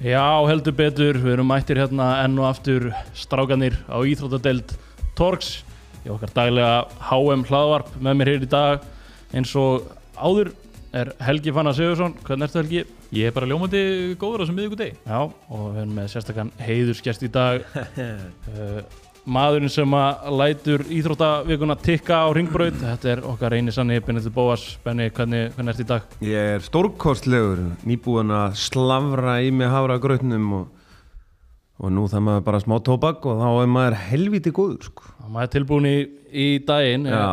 Já, heldur betur, við erum mættir hérna enn og aftur strákanir á Íþróttadeld Torgs í okkar daglega HM hlaðvarp með mér hér í dag. Eins og áður er Helgi Fannar Sigursson, hvernig ertu Helgi? Ég er bara ljómandi góður á þessum miðugu deg Já, og við erum með sérstakann heiðurskjast í dag. Uh, maðurinn sem að lætur Íþróttavikuna tikka á ringbraut þetta er okkar eini sann í Benedikt Bóas Benni, hvernig, hvernig ertu í dag? Ég er stórkostlegur, nýbúin að slavra í mig hafragrautnum og, og nú það maður bara smá tóbak og þá er maður helviti góður sko. maður er tilbúin í, í daginn Já,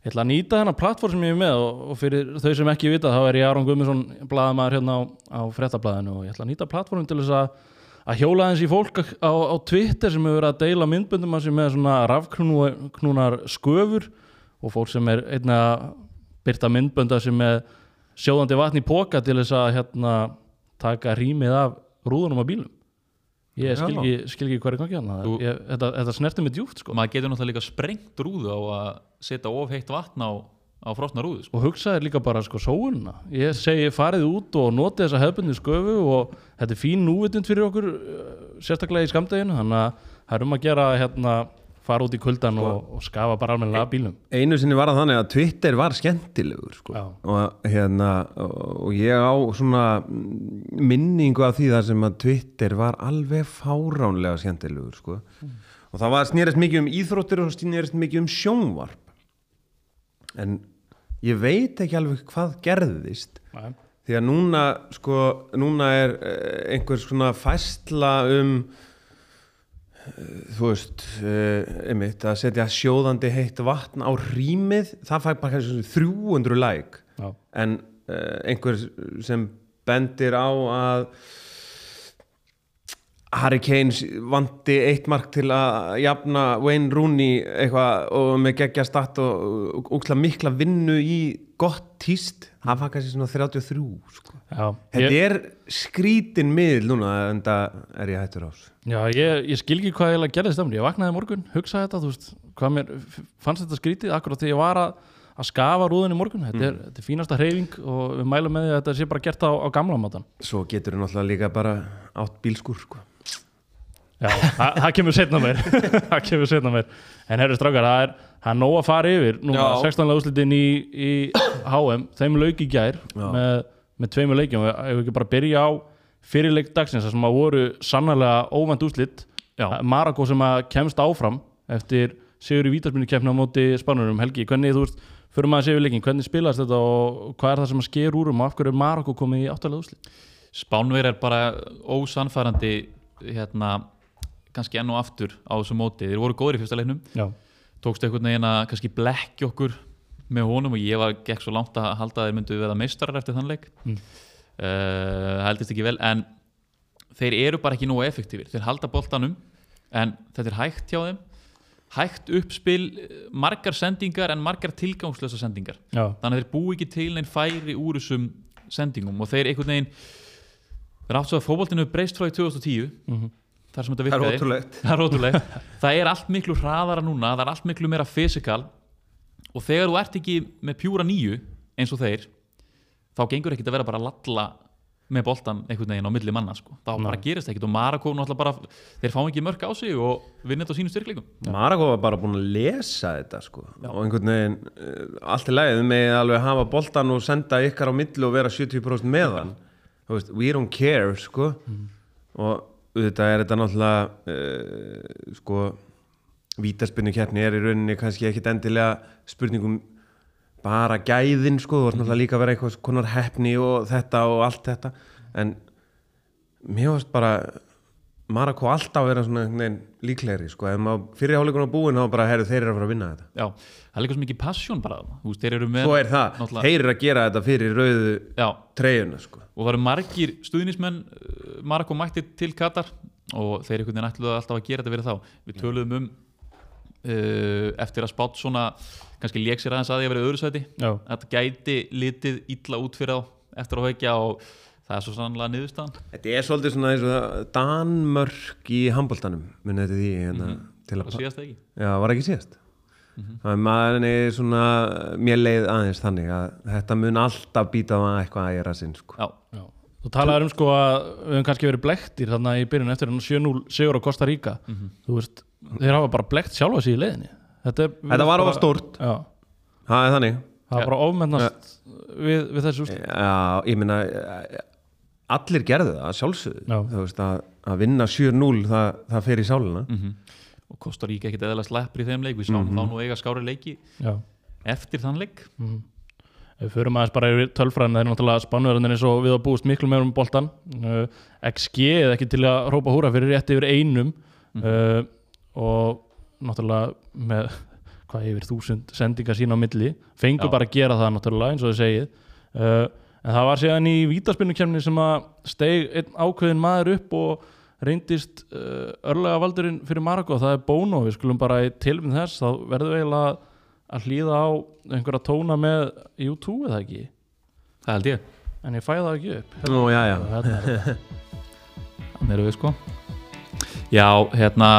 Ég ætla að nýta þennan plattform sem ég er með og, og fyrir þau sem ekki vita þá er ég Aron Guðmundsson blaðamaður hérna á, á frettablaðinu og ég ætla að nýta plattform til þess að, að hjóla eins í fólk á, á Twitter sem hefur verið að deila myndböndum að sem með svona rafknúnar sköfur og fólk sem er einnig að byrta myndbönda sem með sjóðandi vatni í póka til þess að hérna taka rýmið af rúðunum á bílum. Ég skil ekki, skil ekki hvað er gangi Ég- Þetta, þetta snerti mig djúft sko. Maður getur náttúrulega líka sprengt rúðu á að setja of heitt vatn á, á frosna rúðu sko. og hugsaði líka bara sko sóunna ég segi farið út og notið þessa hefbundi sköfu og þetta er fín núvitund fyrir okkur uh, sérstaklega í skamdeginu þannig að það er um að gera hérna fara út í kuldan og, og skafa bara almennilega bílum einu sinni var það þannig að Twitter var skemmtilegur sko. Og, hérna, og ég á svona mm, minningu af því þar sem að Twitter var alveg fáránlega skemmtilegur sko. og það var snýrist mikið um íþróttir og snýrist mikið um sjónvarp en ég veit ekki alveg hvað gerðist Nei. því að núna sko, núna er eh, einhver svona fæsla um eh, þú veist uh, einmitt, að setja sjóðandi heitt vatn á rýmið það fæ bara kannski svona 300 like Já. en einhver sem bendir á að Harry Kane vandi eitt mark til að jafna Wayne Rooney eitthvað og með geggja statt og úksla mikla vinnu í gott tíst. Það var kannski svona 33 sko. Já, Þetta ég, er skrítin miðl núna en það er ég hættur ás já ég, ég skil ekki hvað ég gerði stemni ég vaknaði morgun, hugsaði þetta þú veist, hvað mér fannst þetta skrítið akkurat þegar ég var að, að skafa rúðin í morgun. Þetta er, þetta er fínasta hreyfing og við mælum með því að þetta sé bara gert á, á gamla mátan Svo getur þú náttúrulega líka bara átt bílskur sko. Já, það, það kemur setna mér það kemur setna mér en herri strákar, það er, það er nóg að fara yfir núna. Já. 16. úrslitin í, í HM, þeim lauk í gær með, með tveimur leikjum. Ef við ekki bara byrja á fyrirleik dagsins sem að voru sannarlega óvænt úrslit. Já. Marako sem að kemst áfram eftir sigur í vítarsmyndu kemna á móti Spanurum Helgi, hvernig þú veist fyrir maður við leikin, hvernig spilast þetta og hvað er það sem að sker úr um og af hverju er Marako komið í áttalega úrslit? Spánver er bara ósannfærandi hérna, kannski enn og aftur á þessu móti. Þeir voru góður í fyrsta leiknum. Já, tókstu einhvern veginn að kannski blekki okkur með honum og ég var gekk svo langt að halda að þeir myndu veða meistarar eftir þann leik. Mm. uh, heldist ekki vel en þeir eru bara ekki nógu effektífir. Þeir halda boltanum en þetta er hægt hjá þeim. Hægt uppspil, margar sendingar en margar tilgangslösa sendingar. Já, þannig að þeir búi ekki til neinn færi úr þessum sendingum. Og þeir einhvern veginn þeir áttu að fótboltinu breyst frá í 2010 Mhm. Þar sem þetta Það er virkaði. ótrúlegt. Það er ótrúlegt. Það er allt miklu hraðara núna það er allt miklu meira fysikal og þegar þú ert ekki með pjúra nýju eins og þeir þá gengur ekkit að vera bara að lalla með boltan einhvern veginn á milli manna sko. þá bara gerist ekkit og Marako náttúrulega bara þeir fá ekki mörg á sig og vinna þetta á sínum styrkleikum Marako var bara búin að lesa þetta sko. og einhvern veginn uh, allt í lagið með alveg hafa boltan og senda ykkar á milli og vera 70% með hann. Þú veist, we don't care sko. og auðvitað er þetta náttúrulega uh, sko vítaspinnu keppni er í rauninni kannski ekkit endilega spurningum bara gæðin sko, þú vart náttúrulega líka að vera eitthvað konar heppni og þetta og allt þetta. En mér varst bara Marako alltaf vera svona veginn líklegri sko, ef maður fyrir áleikunum á búin þá bara, herru, þeir eru að fara að vinna þetta. Já, það er líka svo mikið passion bara veist, þeir eru með svo er það, náttúrulega- þeir eru að gera þetta fyrir rauðu já, treyjuna sko. og það eru margir stuðnismenn uh, Marako mætti til Katar og þeir einhvern veginn alltaf að gera þetta fyrir þá. Við töluðum um uh, eftir að spátt svona kannski lék sér aðeins að því að vera öðru sæti. Já, þetta gæti litið illa út fyrir þá eftir og það er svo sannlega niðurstaðan. Þetta er svolítið svona eins og það Danmörk í handboltanum munið þetta því hérna, til það að, síðast ekki? Já, var ekki síðast. Það er maður er svona mér leið aðeins þannig að þetta mun alltaf býta á eitthvað að gera sinn sko. já, já. þú talaður um sko að við höfum kannski verið blektir þarna í byrjun eftir hann 7-0 sigur á Costa Rica. Þú veist, þeir hafa bara blekt sjálfa sig í leiðinni. Þetta, er- Þetta var bara- of stórt, já, það er þannig. Það var bara ofmennast við, við þessu úrslit Já, ég meina eh, allir gerðu það, sjálfsögðu. Já. þú veist að, að vinna 7-0 það, það fer í sálina. Mhm. og Kosta Ríka ekkert eðalega sleppur í þeim leik. Við sáum þá nú eiga skári leiki já. eftir þann leik. Mhm. Ef við förum aðeins bara yfir tölfræðin það er náttúrulega spannverðin eins og við að búist miklu meður um boltan uh, XG er ekki til að rópa húra fyrir rétt yfir einum. Uh, og náttúrulega með hvað yfir þúsund sendingar sín á milli. Fengur bara að gera það náttúrulega eins og þið segið. Uh, en það var síðan í vítaspinnukemni sem að steig einn ákveðin maður upp og reyndist uh, örlega valdurinn fyrir Marokko það er Bono, við skulum bara í tilfinn þess. Þá verðum við eiginlega að hlýða á einhverja tóna með U2 eða ekki, það held ég, en ég fæ það ekki upp. Nú, já, já. Þannig erum við sko já, hérna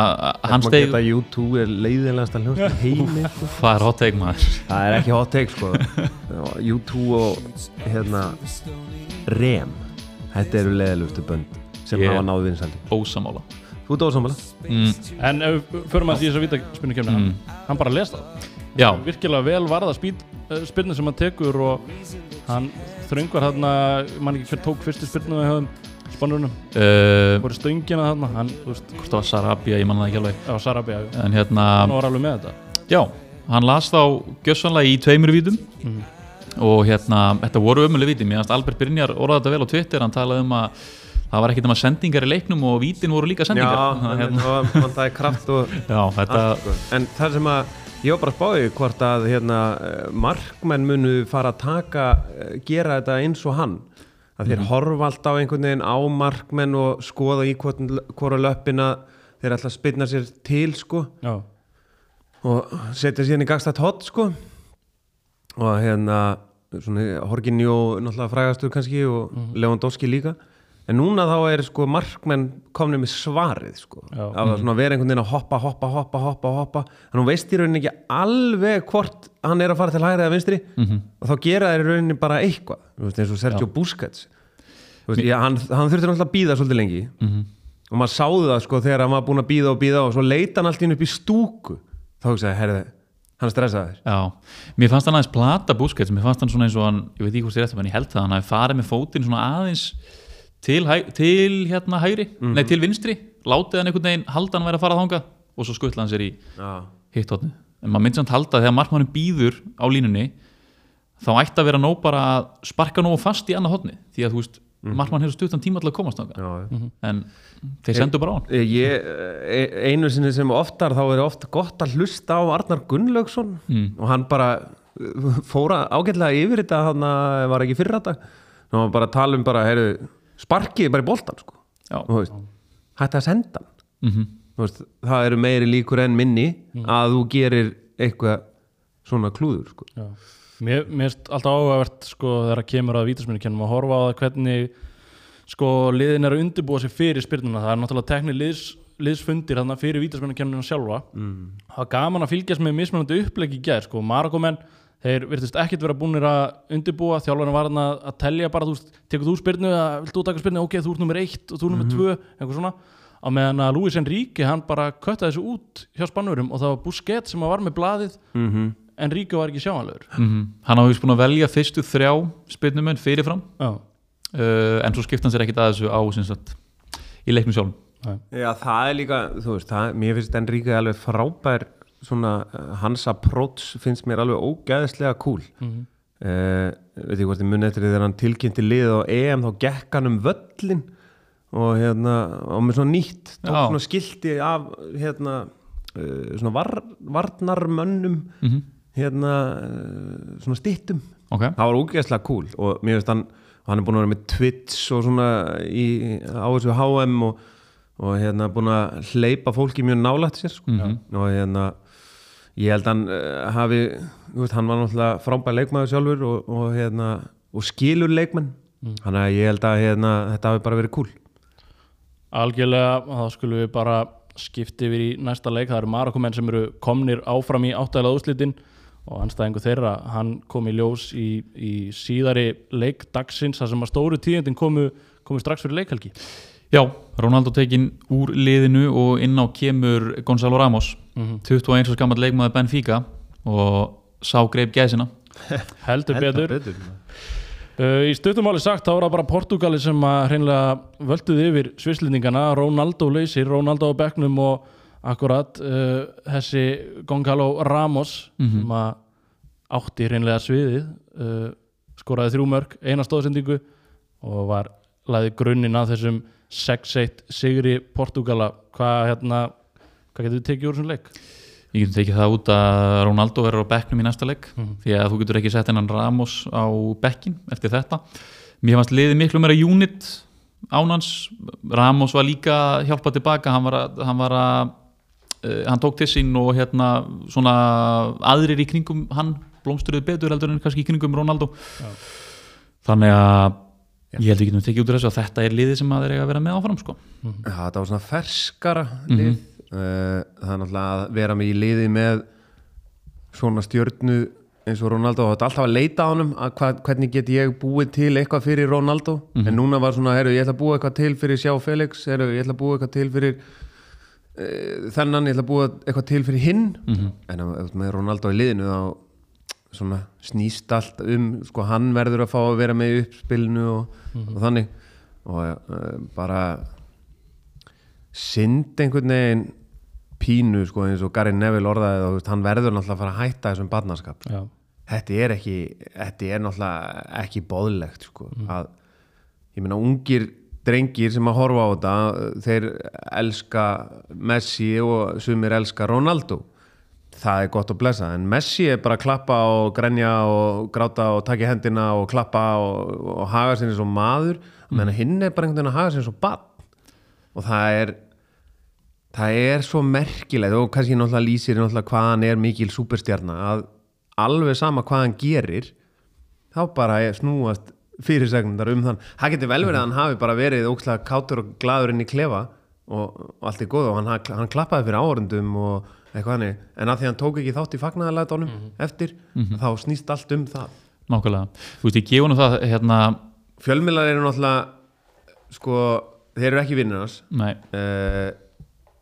Maður steig, geta U2 er leiðilegast að hljósta heimi sko. hvað er hot take maður. Það er ekki hot take sko. U2 og hérna Rem. Þetta eru leiðilegustu bönd sem hafa náðu vinsaldi ósamála Þú ert ósamlega mm, en ef við förum að því þess að vítaspinnukemni Mm. hann, hann bara lest það. Já, virkilega vel varða uh, spyrnu sem hann tekur og hann þröngvar hann mann ekki hver tók fyrstu spyrnu við höfum spannurinnum, uh, voru stöngina hann hann, veist, hvort það var Sarabia, ég manna það ekki alveg. Á Sarabia en hérna, hann var alveg með þetta. Já, hann las þá gjössanlega í tveimur vítum. Mhm. og hérna, þetta voru ömuleg víti. Mér fannst Albert Brynjar orðað þetta vel á Twitter. Hann talaði um að það var ekkert um að sendingar í leiknum og vítin voru líka Já, sendingar en hérna, það það er kraft og já þetta allt, sko. En það sem að ég var bara að spáði hvort að hérna, eh, markmenn munu fara að taka eh, gera þetta eins og hann að þeir horfa alltaf einhvern veginn á markmenn og skoða í hvora löppina þeir ætla að spynna sér til sko. Já, og setja síðan í gagstætt hot sko. Og hérna svona Horginjó náttúrulega frægastur kannski og Lewandowski líka en núna þá er sko markmenn komni með svarið sko. Já. að svona vera einhvern veginn að hoppa, hoppa, hoppa, hoppa, hoppa. En hún veist í rauninni ekki alveg hvort hann er að fara til hægri eða vinstri. Mhm. og þá gera þeir í rauninni bara eitthvað. Veist, eins og Sergio Busquets. Þú veist, ég, hann, hann þurfti náttúrulega að býða svolítið lengi. Mhm. og maður sáði það sko þegar hann var búinn að býða og býða og svo leita hann allt einu upp í stúku. Þá hugsaði, herði, hann er stressaður Já, mér fannst hann aðeins plata Busquets, mér fannst hann svona eins og hann, ég veit ekki hvort ég rétt, en ég held það, hann hafi farið með fótinn svona aðeins til, til hérna hægri, nei til vinstri, látið hann einhvern veginn, halda hann væri að fara þangað og svo skuttla hann sér í Já, hitt hotni. En maður myndi samt halda að þegar markmannum býður á línunni, þá ætti að vera nóg bara að sparka nógu fast í annað hotni, því að þú veist, markmann hefur stuttan tíma til að komast þangað, já, já. en þeir sendu bara á hann. Ég, e- einu sinni sem oftar þá er ofta gott að hlusta á Arnar Gunnlaugsson Mm. og hann bara uh, fóra ágætlega yfir þetta hann var ekki fyrir þetta hann var bara að tala um bara, heyrðu sparkið bara í boltan sko Já. Og þú veist, hætti að senda Mm Þú veist, það eru meiri líkur en minni að þú gerir eitthvað svona klúður sko. já. mér mér finnst alltaf áhugavert sko þegar kemur að vítaspinnukennum að horfa á það hvernig sko liðin er að undirbúa sig fyrir spyrnuna það er náttúrulega tekni liðs, liðsfundir fyrir vítaspinnukennuna sjálfa mm. það er gaman að fylgjast með mismunandi uppleggi í gær sko, Marakomenn þeir virtist ekkit vera búinir að undirbúa þjálfarinn var hann að, telja bara þú veist, tekur þú spyrnu, vilt þú taka spyrnu? Ok, þú ert nummer eitt og þú ert nummer tvö eitthvað svona, á meðan að Luis Enrique hann bara köttaði þessu út hjá spannurum og það var Busquets sem var með blaðið. Mm -hmm. Enrique var ekki sjáanlegur. -hmm. Hann hafi búin að velja fyrstu þrjá spilnumenn fyrirfram. Já, uh, en svo skipta hann sér ekkit að þessu á sem sagt, í leiknum sjálfum. Já, það er líka, þú veist, það, mér finnst Enrique alveg frábær svona, uh, hans approach finnst mér alveg ógæðislega cool Mhm. uh, veit ég hvort ég muni eftir því þegar hann tilkynnti lið á EM þá gekk hann um völlin og hérna, og með svona nýtt tók svona skilti af hérna, uh, svona var, varnarmönnum mm -hmm. hérna, uh, svona stittum ok, það var ógeðslega cool og mér finnst hann hann er búin að vera með Twitch og svona í, á þessu HM og, og hérna búin að hleypa fólki mjög nálægt sér sko. Mhm. og hérna ég held hann uh, hafi veist, hann var náttúrulega frábær leikmaður sjálfur og, og hérna og skilur leikmenn. Þannig að ég held að hérna, þetta hafi bara verið cool algjörlega þá skulum við bara skipta yfir í næsta leik, það eru Marakomenn sem eru komnir áfram í áttæðlega úslitin og anstæðingu þeirra, hann kom í ljós í, í síðari leik dagsins þar sem að stóru tíðindin komu komið strax fyrir leikhelgi Já, Ronaldo tekin úr liðinu og inn á kemur Gonzalo Ramos. Mm 21 árs gammal leikmaður Benfica og sá greip gæsina. Heldur Heldur betur. betur uh, í stuttumáli sagt þá er það bara Portugali sem að hreinlega völduði yfir svislendingana Ronaldo leysir, Ronaldo á bekknum og akkurat uh, þessi Gonzalo Ramos Mhm. sem að átti hreinlega sviðið uh, skoraði þrjú mörg, eina stóðsendingu og var laðið grunninn að þessum 6-1 sigri Portugala hvað hérna hvað getur við tekið úr þessum leik? Ég getur tekið það út að Ronaldo verður á bekknum í næsta leik Mhm. því að þú getur ekki sett hennan Ramos á bekkin eftir þetta Mér fannst liðið miklu meira unit ánans Ramos var líka að hjálpa tilbaka hann var að, hann, var að uh, hann tók til sín og hérna svona aðrir í kringum hann blómstruðu betur heldur en kannski í kringum Ronaldo Já. þannig að ég held við getum tekið út úr þessu að þetta er liðið sem að þeir eiga að vera með áfram sko. Já, þetta var svona ferskara Mhm. lið. Uh, það er náttúrulega að vera með í liði með svona stjörnu eins og Ronaldo. Og þetta alltaf að leita á honum að hva, hvernig get ég búið til eitthvað fyrir Ronaldo? En núna var svona, heru, ég ætla að búa eitthvað til fyrir Sjá Felix, heru, ég ætla að búa eitthvað til fyrir uh, þennan, ég ætla að búa eitthvað til fyrir hinn. En ef þú með Ronaldo í liðinu þá svona snýst allt um sko hann verður að fá að vera með í uppspilinu og, og þannig. Og uh, bara synd einhvern veginn pínu sko eins og Gary Neville orðaði þú veist, hann verður náttúrulega að fara að hætta þessum barnaskap. Já, þetta er ekki þetta er náttúrulega ekki bóðlegt sko að ég meina ungir drengir sem að horfa á þetta þeir elska Messi og sumir elska Ronaldo það er gott að blessa en Messi er bara að klappa og grenja og gráta og taka í hendina og klappa og, og haga sér eins og maður. Mm. hinn er bara einhvern veginn að haga sér eins og bann og það er það er svo merkilegt og kannski náttúrulega lýsir náttúrulega hvað hann er mikil superstjarna að alveg sama hvað hann gerir þá bara snúast fyrirsegnundar um þann. Það getur vel verið að hann hafi bara verið ókslega kátur og gladur inn í klefa og, og allt er góð og hann, hann klappaði fyrir áhörundum og eitthvað hannig en að því hann tók ekki þátt í fagnaðalæðdónum eftir þá snýst allt um það. Nákvæmlega, þú veist ég gefa nú það hérna, fjölmiðlar eru náttúrulega sko, þeir eru ekki vinnir hans. Nei, uh,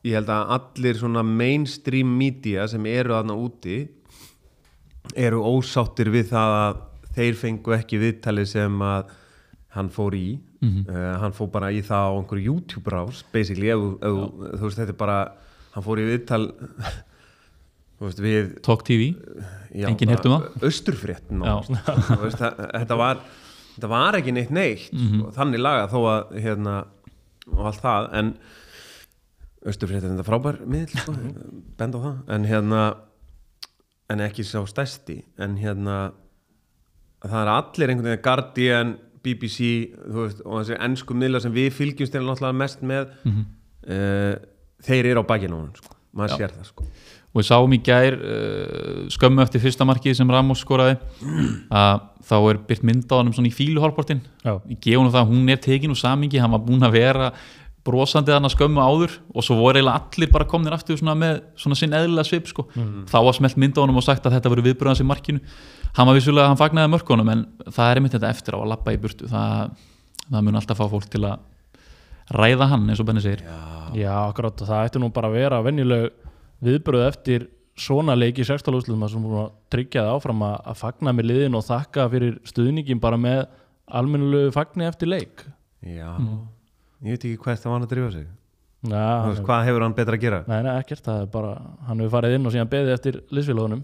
ég held að allir svona mainstream media sem eru þarna úti eru ósáttir við það að þeir fengu ekki viðtali sem að hann fór í. Uh, hann fór bara í það á einhverju YouTube rás basically, ef, þú- ef, þú veist þetta er bara hann fór í viðtal veist við Talk TV já, Enginn heyrt um það? Östurfrétt þetta var þetta var ekki neitt neitt Mhm. sko, þannig laga þó að hérna, og allt það en Östurfrétt er þetta frábær miðl sko, bend á það. En hérna en ekki sá stærsti. En hérna það er allir einhvern veginn Guardian, BBC veist, og þessi ennsku miðla sem við fylgjumst er náttúrulega mest með. Mhm. uh, þeir eru á bakinu á hann sko. maður Já. sér það sko og við sáum í gær uh, skömmu eftir fyrsta markið sem Ramos skoraði að þá er byrt mynd á hann svona í fíluhálportin gefa hún það að hún er tekin úr samingi hann var búinn að vera brosandi þarna skömmu áður og svo voru eiginlega allir bara komnir aftur svona með svona sinn eðlilega svip sko. þá var smelt mynd á honum og sagt að þetta voru viðbröðans í markinu hann var vissulega, hann fagnaði mörkunum en það er einmitt þetta eftir á að lappa í burtu það, það mun alltaf fá fólk til að ræða hann eins og Benni segir. Já, akkurat það ætti nú bara að vera venjuleg viðbröð eftir svona leik í 16 úrslutum að sem búin að tryggja það áfram að, að fagna með liðin og þakka fyrir stuðningin bara með almennilegu fagni eftir leik. Já, ég veit ekki hvert það var að drífa sig. Já, veist, hvað hefur hann betra að gera? Nei, nei, ekkert, það er bara, hann hefur farið inn og síðan beðið eftir liðsfélagunum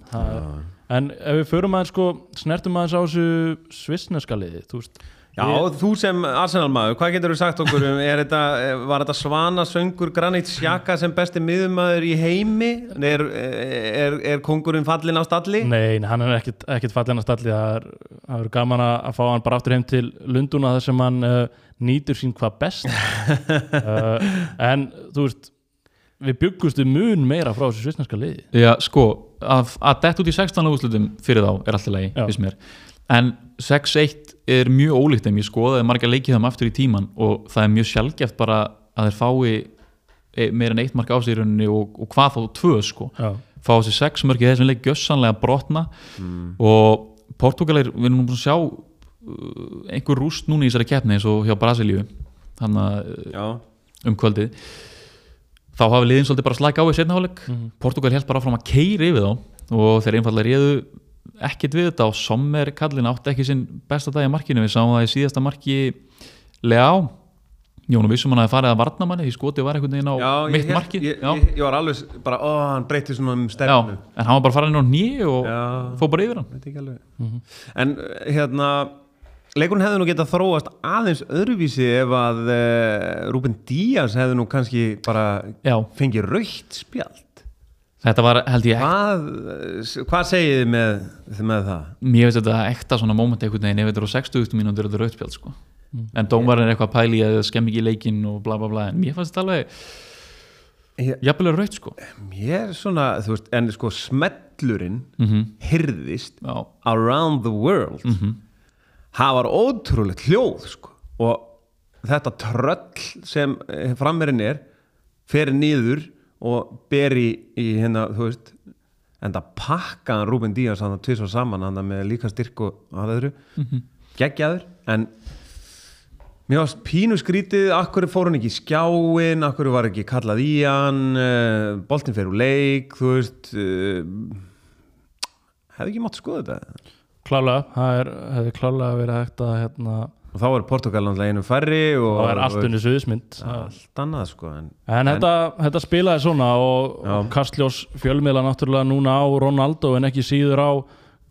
En ef við förum aðeins sko, snertum aðeins á þessu svissneska liði, þú veist Já, þú sem Arsenal maður, hvað getur þú sagt okkur um, er þetta, var þetta svana söngur Granit Xhaka sem besti miðumæður í heimi? Er, er, er kongurinn fallin á stalli? Nei, hann er ekkert, ekkert fallin að stalli. Það er, það er gaman að fá hann bara aftur heim til Lunduna þar sem hann uh, nýtur sín hvað best. Uh, En, þú veist við byggustu mun meira frá þessu svissneska liði. Já, sko, að, að dett út í 16 úrslutum fyrir þá er alltaf lagi, Já. finnst mér en 6-1 er mjög ólíkt þeim. Ég skoðaði marga leikið þeim aftur í tíman og það er mjög sjálfgeft bara að þeir fái e- meira en eitt mark á sig í rauninni og, og hvað þá tvö sko. Já, fá þessi sex mörk í þessum leik gjössanlega brotna. Og Portugalir við erum búin að sjá uh, einhver rúst núna í þessari keppni eins og hjá Brasilíu Já, um kvöldið. Þá hafa liðin svolítið bara slæk á í setna hálfleik. Mhm. Portugal held bara áfram að keiri yfir þá og þeir einfallega réðu ekkit við þetta og Sommer kallin átti ekki sinn besta dag í markinu. Við sáum það í síðasta marki Leá. Jónu vissum hann að farið að varna manni því skotið var einhvern veginn á já mitt ég, marki ég, já. ég, ég var alveg bara, ó, hann breytti svona um já, stefnu en hann var bara farin inn á nýju og fór bara yfir hann. Veit ekki alveg. En hérna leikurinn hefði nú getað þróast aðeins öðruvísi ef að uh, Rúben Díaz hefði nú kannski bara já, fengið raukt spjald þetta var held ég Hvað, hvað segið þið með, með það? mér veist þetta ekta svona moment einhvern veginn ef þetta er á 60 mínútur þetta er rautspjald sko. en dómarinn er eitthvað að pæli að skemm ekki leikinn og bla bla bla en mér fannst þetta alveg er raut sko Mér svona, þú veist, en sko smellurinn mm hyrðist já, around the world Mhm. það var ótrúlegt hljóð sko. og þetta tröll sem frammerinn er fer niður og ber í, hérna, þú veist en það pakkaðan Rúben Díaz hann tvis og saman hann með líka styrk og aðeðru Mhm. geggjaður en mér varst pínu skrítið akkur fór hann ekki í skjáin akkur var ekki kallað í hann uh, boltin fer úr leik þú veist uh, hefði ekki mátt skoða þetta klálega, það er, hefði klálega verið hægt að hérna, og þá er Portugal náttúrulega einu færri og það er allt unni suðismynd allt annað sko en, En þetta, þetta spilaði svona og, og Kastljós fjölmiðla náttúrulega núna á Ronaldo en ekki síður á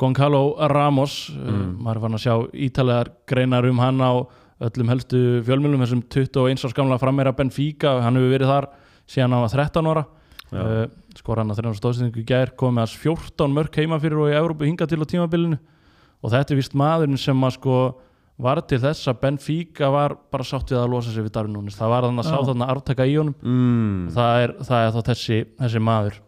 Goncalo Ramos. Mm. maður er fann að sjá ítalegar greinar um hann á öllum helstu fjölmiðlum þessum 21 árs gamla frammeira Benfica hann hefur verið þar síðan hann var 13 ára. Uh, skor hann að þrjum stóðsendingu í gær komið að 14 mörk heima fyrir og í Európu hinga til á tímabilinu. Og þetta er vist maðurinn sem að sko var til þess að Benfica var bara sátt við að losa sig við Darwin Núnes það var þannig að sá þarna arftaka í honum. Mm, það er, það er þá þessi, þessi maður.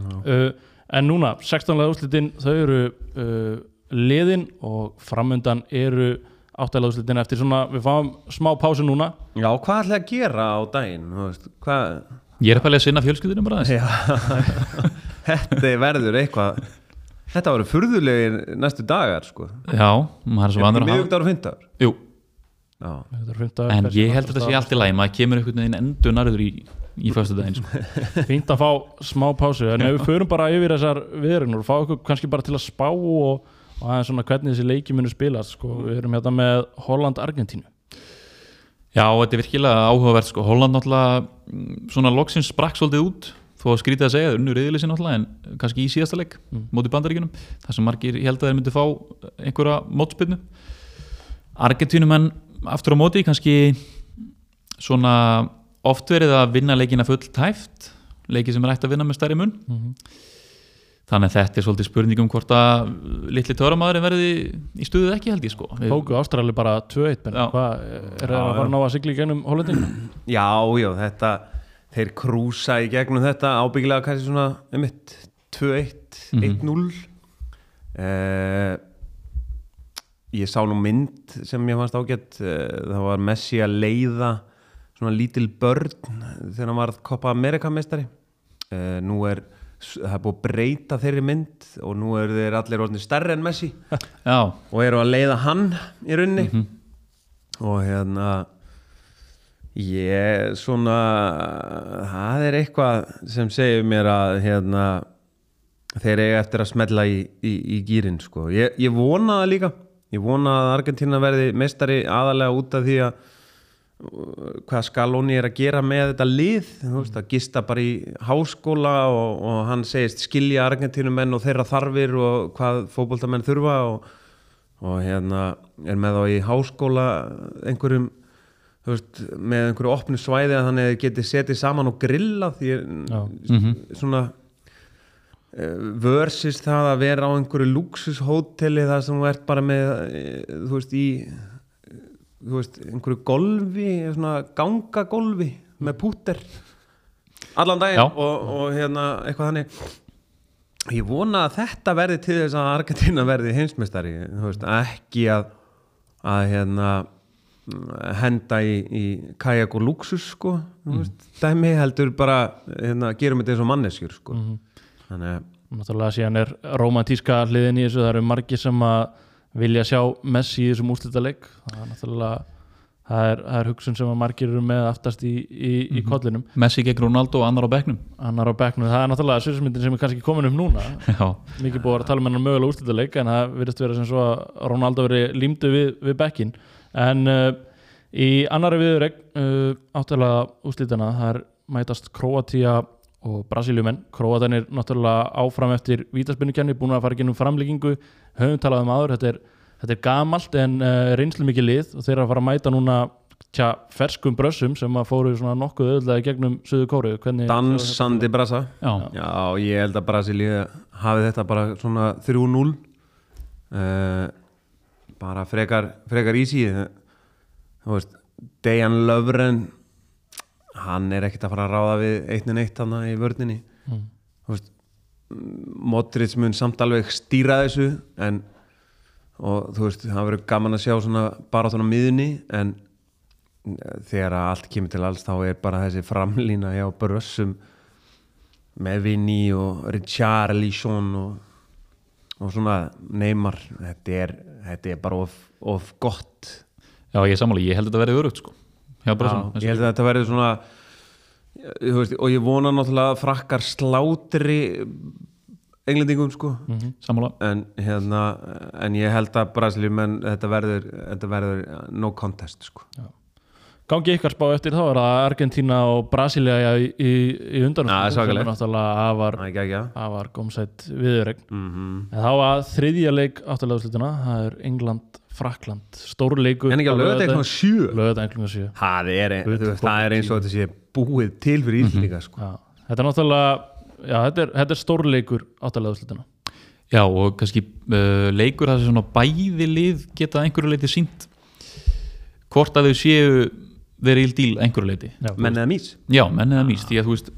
Uh, en núna 16. úrslitin þau eru uh, liðin og framundan eru áttæðlega úrslitin eftir. Svona, við fáum smá pásu núna. Já, hvað ætlaði að gera á daginn? Þú veist, hvað ég er að pæli að sinna fjölskyldunum bara þetta verður eitthvað þetta voru furðulegir næstu dagar sko. Já, maður er svo vanur að hafa miðugdagur og fimmdagur Jú, fimmtudagur, en ég held að þetta sé allt í lagi maður kemur einhvern veginn endur narður í, í föstu daginn sko. fínt að fá smá pásu en ef við förum bara yfir þessar viðregnur og fá okkur kannski bara til að spá og, og aðeins svona hvernig þessi leiki munu spilast sko. við erum hérna með Holland-Argentínu. Já, þetta er virkilega áhugavert sko. Holland náttúrulega mm, svona loksins sprakk svolítið út þó að skrítið að segja, unnu reyðilisi náttúrulega en kannski í síðasta leik, Mm. móti bandaríkjunum þar sem margir held að þeir myndi fá einhverja mótspilnu Argentínumenn aftur á móti kannski svona oft verið að vinna leikina full tæft leiki sem er ætti að vinna með stærri mun þannig að þetta er svolítið spurning um hvort að litli töramadurinn verði í stuðið ekki held ég sko tóku Ástrali bara 2-1 Benni. Já. hvað, er það að fara að ná að sigla í gennum Hollandinu? já, já, þetta þeir krúsa í gegnum þetta ábyggilega kannski svona um 2-1, 1-0 eh, ég sá nú mynd sem ég fannst ágætt eh, það var Messi að leiða svona lítil börn þegar hann var Copa America meistari. Eh, nú er það er búið að breyta þeirri mynd og nú eru þeir allir orðinir stærri en Messi. Já, og eru að leiða hann í runni og hérna ég svona það er eitthvað sem segir mér að hérna þeir eiga eftir að smella í, í, í gýrin sko. ég, ég vona það líka ég vona að Argentina verði meistari aðalega út af því að uh, hvað Scaloni er að gera með þetta lið, þú veist, að gista bara í háskóla og, og hann segist skilja Argentínumenn og þeirra þarfir og hvað fótboltamenn þurfa og, og hérna er með þá í háskóla einhverjum veist, með einhverju opnu svæði að þannig geti setið saman og grilla því Já. svona eh, versus það að vera á einhverju luxushóteli þar sem þú ert bara með eh, þú veist í þú veist, einhverju golfi svona gangagolfi með púter allan daginn og, og hérna eitthvað þannig. Ég vona að þetta verði til þess að Argentina verði heimsmeistari ekki að að hérna henda í, í kajak og luxus sko, veist, dæmi heldur bara, hérna, gerum þetta eins og manneskjur sko, þannig að Náttúrulega síðan er romantíska hliðin í þessu, það eru margir sem að vilja sjá Messi í þessum úrslitaleg það er náttúrulega það er, það er hugsun sem að margir eru með aftast í, í, í kollinum. Messi gegn Ronaldo og annar á bekknum. Annar á bekknum, það er náttúrulega sviðsmyndin sem er kannski komin upp núna. Já, mikið búið að tala um hennar mögulega úrslitaleik en það virðist vera sem svo að Ronaldo veri límdu við, við bekkin en uh, í annari viðurregn uh, áttalega úrslitana það er mætast Kroatia og Brasiljumenn, Kroatanir náttúrulega áfram eftir vítaspinnukenni, búin að fara gennum framlíkingu, höfum talað um áður þetta er, þetta er gamalt en uh, reynslu mikið lið og þeir að fara að mæta núna tja, ferskum brössum sem að fóru svona nokkuð öðlega gegnum Suðu Kóru Hvernig, Dansandi brasa já, Já, ég held að Brasilíu hafi þetta bara svona 3-0 uh, bara frekar frekar easy þú veist, Dejan Löfren hann er ekkert að fara að ráða við eitnin eitt hann í vörninni Mm. Modric mun samt alveg stýra þessu en og þú veist, það verður gaman að sjá svona bara á miðunni en eh, þegar allt kemur til alls þá er bara þessi framlína hjá brössum með Vinny og Richarlison og, og svona Neymar þetta er, þetta er bara of, of gott. Já, ég er sammála, ég held að þetta verði örugt sko. Já, Já, ég held að þetta verður svona veist, og ég vona náttúrulega að frakkar slátri englendingum sko. Sammála. En, hérna, en ég held að Brasilíum menn þetta verður, þetta verður no contest sko Gangi ykkar spá eftir þá er það Argentína og Brasilia í, í, í undan Já, það er náttúrulega afar, er gómsætt viðurregn mm en þá að þriðja leik áttalega úrslituna það er England, Frakland stórleikur En ekki að eitthvað sjö? lögða einhverjum sjö. Það er, er eins og þetta sé búið til fyrir Íslinga sko. Já, þetta er náttúrulega já, þetta er, þetta er stórleikur áttalega úrslituna Já, og kannski uh, leikur það sem svona bæði lið geta að einhverju leiti sínt hvort að þau séu verið í díl einhverju leiti menn eða mís Já, menn eða mís, því að þú veist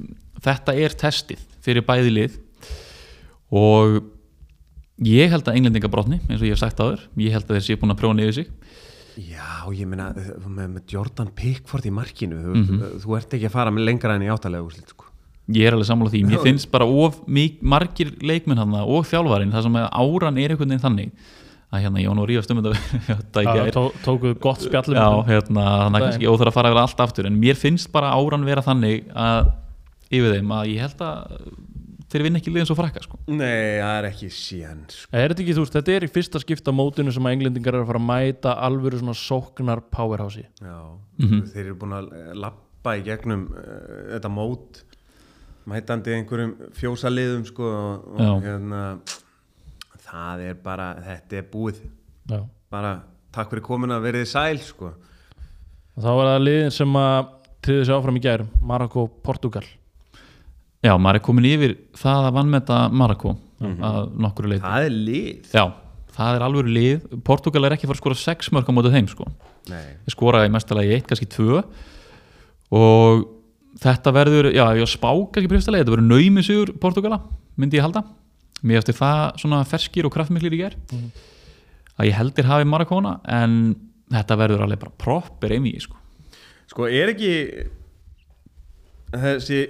þetta er testið fyrir bæði lið og ég held að englendinga brotni, eins og ég hef sagt áður. Ég held að þeir séu búin að prjóna yfir sig. Já, ég meina með, með Jordan Pickford í markinu þú, þú ert ekki að fara með lengra enn í áttalega úrslit sko. ég er alveg sammála því, mér finnst bara of mik- margir leikmenn hann og þjálfarinn það sem að áran er einhvern veginn þannig að hérna, ég var nú að rífast um þetta gær. tó, tókuðu gott spjallum Já, hérna, þannig að kannski óþar að fara yfir allt aftur en mér finnst bara áran vera þannig að yfir þeim að ég held að þeir vinna ekki liðin svo frakka sko. Nei, það er ekki síðan sko. Er þetta ekki, þú veist, þetta er í fyrsta skipta mótinu sem að englendingar eru að fara að mæta alvöru svona sóknar powerhouse Já, Mhm. þeir eru búin að lappa í gegnum uh, þetta mót mætandi einhverjum fjósaliðum sko, og, Já. og hérna það er bara, þetta er búið. Já. bara takk fyrir komuna, verið sæl sko. Og þá er það liðin sem að triði sig áfram í gær, Marokko, Portugal Já, maður er komin yfir það að vannmeta Marako að nokkru leiti það er lið. Já, það er alveg lið. Portugal er ekki að fara að skora 6 mörg á mótið þeim sko. Skoraði mestalagi 1, kannski 2 og þetta verður, já, ég spá kannski breyfstalegi, þetta verður naumi sigur Portugala, myndi ég halda mér eftir það svona ferskir og kraftmiklir í ger að ég heldur hafi Marakona en þetta verður alveg bara proper einví sko. Sko er ekki þessi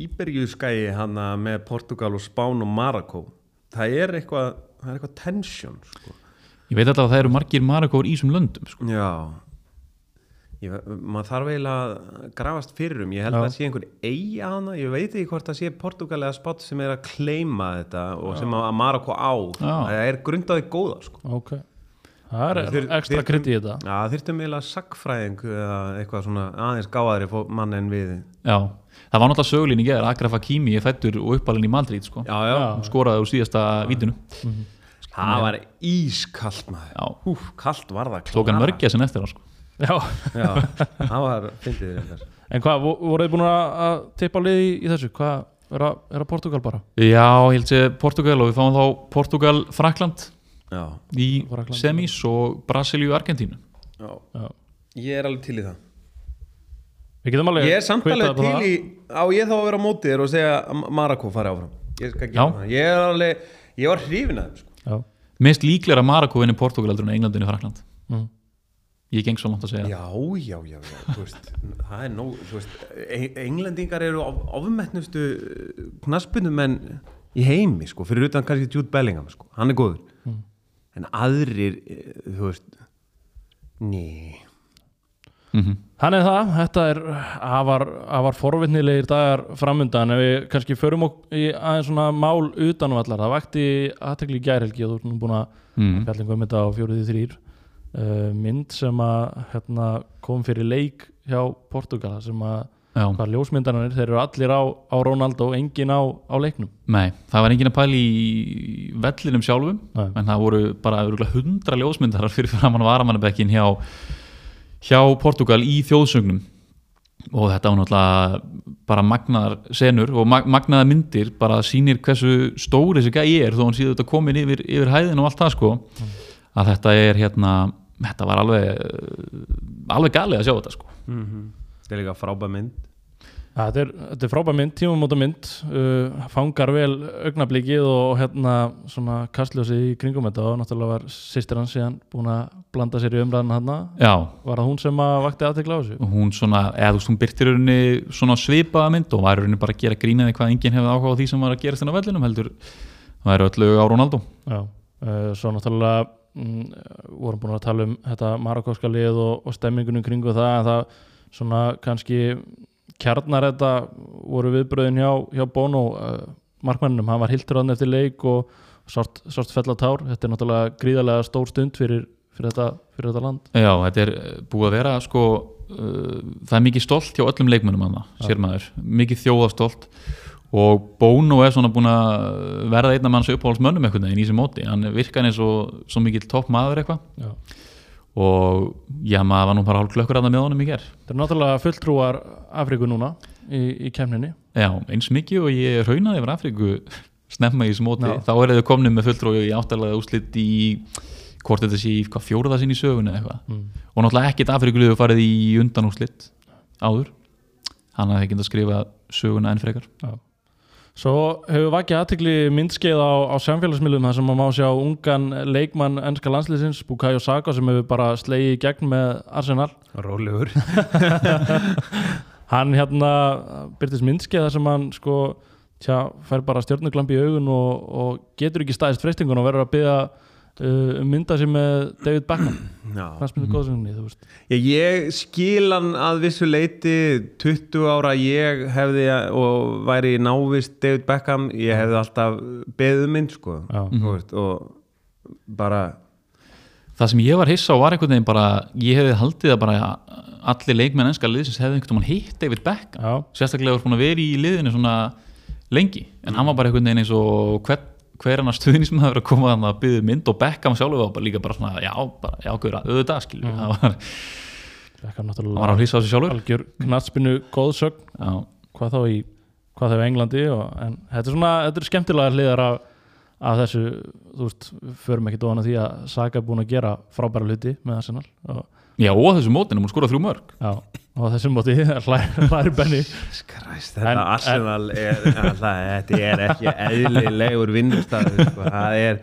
Íbergjúskæi hana með Portugal og Spán og Marokko það er eitthvað það er eitthvað tension sko. ég veit alltaf að það eru margir Marakóur í þessum löndum sko. Já ég, maður þarf eiginlega að grafast fyrir um ég held Já. að það sé einhver eigi hana ég veit ekki hvort það sé Portugal eða Spán sem er að kleima þetta og sem að Marokko á Já. það er grundaði góða sko. Ok Það er Þeir- ekstra þeir- krydd í þetta Já, þyrftum eiginlega sagfræðing eða eitthvað svona aðeins gáðari fó- mann en við já, það var náttúrulega sögulín í ger Akraf Hakimi er fættur og uppalinn í Madrid sko. Já, já, Já. skoraði úr síðasta vítinu það var ískallt maður Já. Húf, kallt var það tók hann mörgja sem eftir á sko. Já, Já, það var fyndið þér en hvað, vo- voruð þið búin að að tippa á liði í, í þessu? Hvað, er að, er að Portugal bara? Já, ég held sé Portugal og við fáum þá Portugal, Frakland Já, í semis og Brasilíu, Argentínu já, Já. ég er alveg til í það Við getum alveg Ég er samt kvittað alveg upp á til það. í á ég þá að vera á móti þér og segja að Marako fari áfram Ég það Ég er alveg, ég var hrifin að þeim sko. Já, Mest líklega Marako vinni Portugal heldur en Englandinu Frakland mm. Ég geng svo langt að segja. Já, já, já, já þú veist, Það er nóg þú veist, Englendingar eru of, ofmetnustu knaspunum menn í heimi sko, fyrir utan kannski Jude Bellingham sko. hann er góður. En aðrir, eh, þú veist ný mm Þannig það, þetta er afar, afar forvitnilegir dagar framundan. Ef við kannski förum ok í aðeins svona mál utanvallar, það vakti aðtekli gærhelgi og þú nú búin að mm. fjallingum um þetta á fjóruði þrýr uh, mynd sem að hérna, kom fyrir leik hjá Portugala sem að hvað ljósmyndanir, þeir eru allir á, á Ronaldo og engin á, á leiknum. Nei, það var engin að pæla í vellinum sjálfum Nei. en það voru bara hundra ljósmyndarar fyrir framann varamannabekkin hjá, hjá Portugal í þjóðsögnum. Og þetta var náttúrulega bara magnaðar senur og mag magnaðar myndir bara sýnir hversu stóri þessi gæi er þó hann síður þetta komin yfir, yfir hæðin og allt það sko að þetta er hérna þetta var alveg alveg galið að sjá þetta sko. Þetta er líka frábæð mynd. Ja, þetta, er, þetta er frábær mynd, tímumóta mynd uh, fangar vel augnablikið og hérna svona kastljósið í kringum þetta og náttúrulega var sýstir hans síðan búin að blanda sér í umræðan hann Já, var það hún sem að vakti aðtekla á þessu? Hún svona, eða þú veist, hún byrtir rauninni svona svipaða mynd og var rauninni bara að gera grínaði hvað enginn hefði áhuga á því sem var að gerast þennan vellinum heldur, það er öllu á Ronaldo. Já, uh, svo náttúrulega mm, vorum búin að tala um þetta marakóska lið og, og stemmingunum kringu það en það svona kannski kjarnar þetta voru viðbröðin hjá, hjá Bono uh, markmanninum, hann var hildur hann eftir leik og sárt, sárt fell að tár. Þetta er náttúrulega gríðarlega stór stund fyrir, fyrir, þetta, fyrir þetta land. Já, þetta er eh, búið að vera sko, uh, það er mikið stolt hjá öllum leikmönnum hann, sér maður, mikið þjóðastolt og Bono er svona búin að verða einna manns uppáhaldsmönnum einhvern veginn í þessi móti, hann virkar eins og svo mikill topp maður eitthvað. Já. og já, maður var nú bara hálf klökkur að það með honum í ger þetta er náttúrulega fulltrúar Afríku núna í, í kemninni Já, eins mikið og ég raunaði yfir Afríku snemma í þessu móti, Já. þá er þau komnið með fulltrói í áttalega úslit í hvort þetta sé hvað fjóruða sinn í sögunni eða eitthvað. Mm. og náttúrulega ekkert Afríkuliðu farið í undanúslit áður. Hann hafði ekki að skrifa söguna enn frekar Svo hefur vakið aðtikli myndskeið á, á samfélagsmiðlum þar sem maður má sjá ungan leikmann ennska landsliðsins Bukayo Saka sem hefur bara slegið í gegn með Arsenal. Rólegur. Hann hérna byrtist myndskeið þar sem hann sko tjá, fær bara stjórnuglampi í augun og, og getur ekki staðist freystingun og verður að byggja uh, um mynda sig með David Beckham. Já. hvað spyrir góðsynni, þú veist. Ég, ég skil hann að vissu leiti 20 ára ég hefði og væri návist David Beckham, ég hefði alltaf beðið um mynd sko. Veist, og bara það sem ég var hissa á var einhvern veginn bara ég hefði haldið að bara allir leikmenn ennska liðsins hefði einhvern veginn hitt David Beckham. Já, sérstaklega að vera í liðinu svona lengi, en hann var bara einhvern veginn eins og hver, hver annar stuðin sem það verið að koma að byggja mynd og Beckham sjálfur var bara líka bara svona, já, bara, já, guður auðvitað skilju, það var, Beckham hann var náttúrulega að hlýsa á sig sjálfur. algjör knatsbyrnu góðsögn hvað þá í hvað þá í Englandi og, en þetta er svona, þetta er skemmtilega hliðar af, af þessu, þú veist förum ekki dóðan að því að Saga er búin að gera frábæra hluti með Arsenal og, já, og á þessu mótinu, hún skora þrjú mörg já, og á þessum móti hlæri Benny. Skræst, þetta En- Arsenal er, alltaf, þetta er ekki eðlilegur vinnustæð sko. það er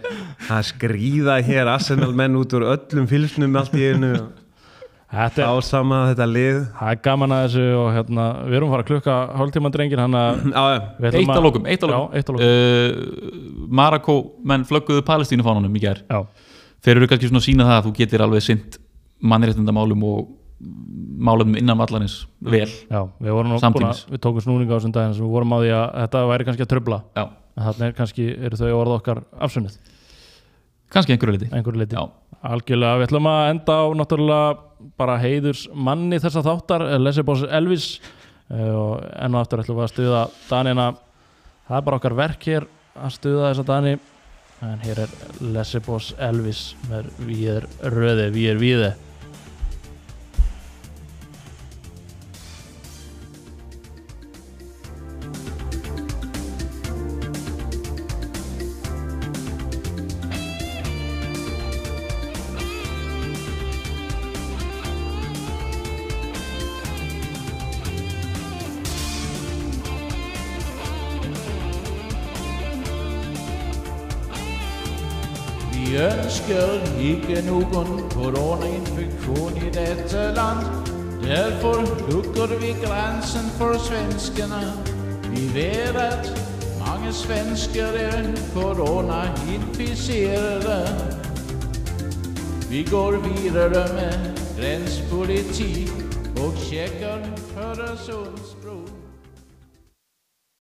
að skrýða hér Arsenal menn út úr öllum fylgsnum allt í einu þetta er, ásama þetta lið. Það er gaman að þessu og hérna, við erum að fara að klukka hálftíma drengir eitt að að lokum uh, Marako menn flögguðu Palestínufánunum í ger Já, þeir eru kannski svona að sína það að þú getur alveg sint mannréttindamálum og málum innan vallarins vel. Já, við vorum Samtímis. að við tókum snúninga á þessum daginn sem við vorum á því að þetta væri kannski að tröfla já, en þarna er kannski, eru þau orð okkar afsunnið, kannski einhverju liti einhverju liti já, Algjörlega, við ætlum að enda á náttúrulega bara heiðurs manni þessa þáttar, Lesebos Elvis. Eh, og enn og aftur ætlum við að stuða Danina, það er bara okkar verk hér að stuða þessa Dani. En hér er Lesebos Elvis með við er röði, við er ikke noen koronainfeksjon i dette land. Derfor lukker vi grensen for svenskene. Vi vet at mange svensker er koronainfiserede. Vi går videre med grensepoliti og sjekker Øresunds